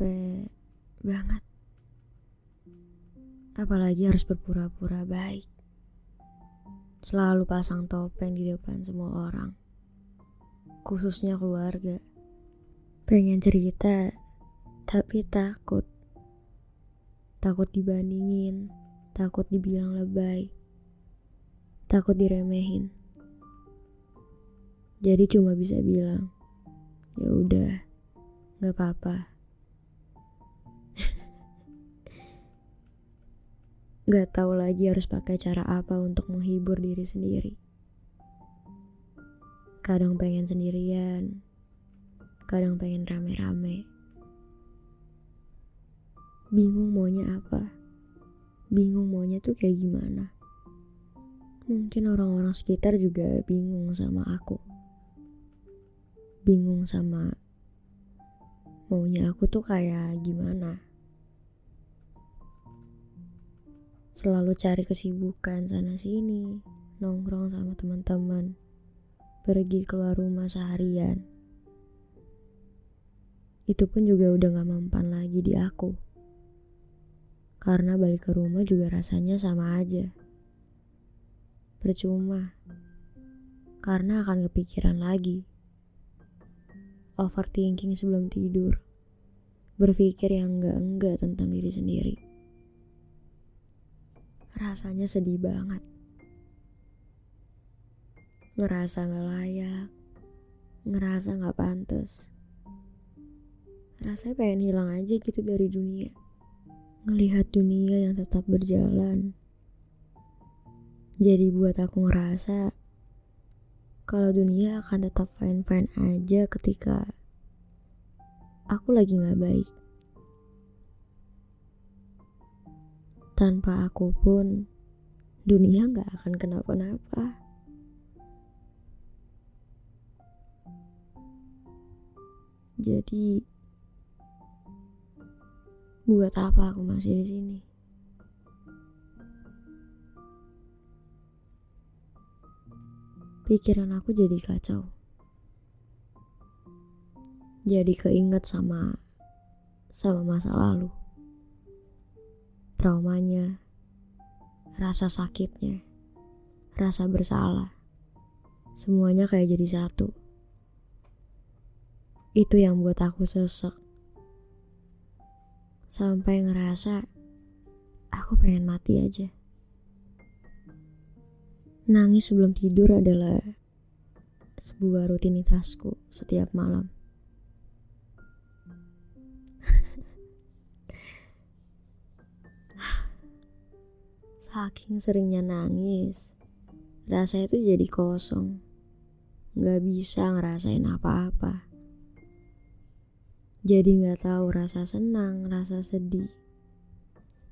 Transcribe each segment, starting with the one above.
Capek banget. Apalagi harus berpura-pura baik. Selalu pasang topeng di depan semua orang. Khususnya keluarga. Pengen cerita, tapi takut. Takut dibandingin, takut dibilang lebay. Takut diremehin. Jadi cuma bisa bilang, ya udah, nggak apa-apa. Gak tahu lagi harus pakai cara apa untuk menghibur diri sendiri. Kadang pengen sendirian, kadang pengen rame-rame. Bingung maunya apa, bingung maunya tuh kayak gimana. Mungkin orang-orang sekitar juga bingung sama aku. Bingung sama maunya aku tuh kayak gimana. Selalu cari kesibukan sana sini, nongkrong sama teman-teman, pergi keluar rumah seharian. Itu pun juga udah gak mempan lagi di aku. Karena balik ke rumah juga rasanya sama aja. Percuma. Karena akan kepikiran lagi. Overthinking sebelum tidur. Berpikir yang enggak-enggak tentang diri sendiri. Rasanya sedih banget. Ngerasa gak layak. Ngerasa gak pantas. Rasanya pengen hilang aja gitu dari dunia. Ngelihat dunia yang tetap berjalan. Jadi buat aku ngerasa kalau dunia akan tetap fine-fine aja ketika aku lagi gak baik. Tanpa aku pun, dunia gak akan kenapa-napa. Jadi, buat apa aku masih di sini? Pikiran aku jadi kacau. Jadi keinget sama sama masa lalu. Traumanya, rasa sakitnya, rasa bersalah. Semuanya kayak jadi satu. Itu yang buat aku sesek. Sampai ngerasa aku pengen mati aja. Nangis sebelum tidur adalah sebuah rutinitasku setiap malam. Saking seringnya nangis, rasanya tuh jadi kosong. Gak bisa ngerasain apa-apa. Jadi gak tahu rasa senang, rasa sedih.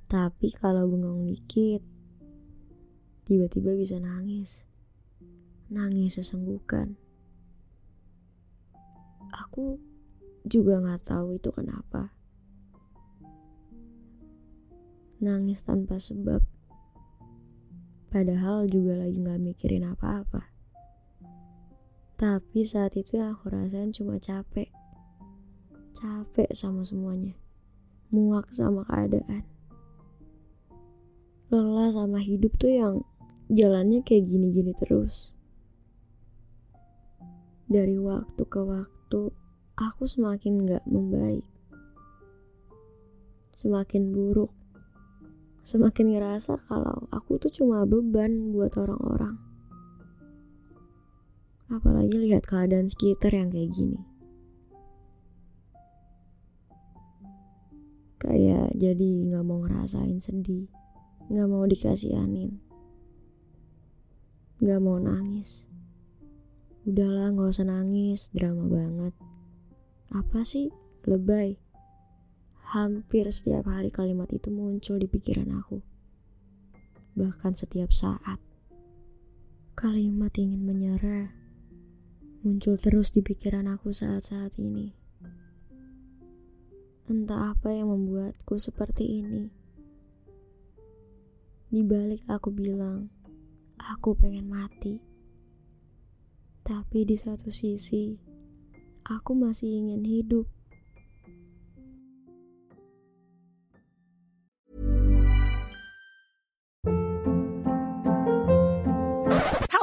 Tapi kalau bengong dikit, tiba-tiba bisa nangis. Nangis sesenggukan. Aku juga gak tahu itu kenapa. Nangis tanpa sebab Padahal juga lagi gak mikirin apa-apa. Tapi saat itu yang aku rasain cuma capek. Capek sama semuanya. Muak sama keadaan. Lelah sama hidup tuh yang jalannya kayak gini-gini terus. Dari waktu ke waktu, aku semakin gak membaik. Semakin buruk semakin ngerasa kalau aku tuh cuma beban buat orang-orang. Apalagi lihat keadaan sekitar yang kayak gini. Kayak jadi gak mau ngerasain sedih. Gak mau dikasihanin. Gak mau nangis. Udahlah gak usah nangis, drama banget. Apa sih? Lebay. Hampir setiap hari kalimat itu muncul di pikiran aku. Bahkan setiap saat. Kalimat ingin menyerah muncul terus di pikiran aku saat-saat ini. Entah apa yang membuatku seperti ini. Di balik aku bilang, aku pengen mati. Tapi di satu sisi, aku masih ingin hidup.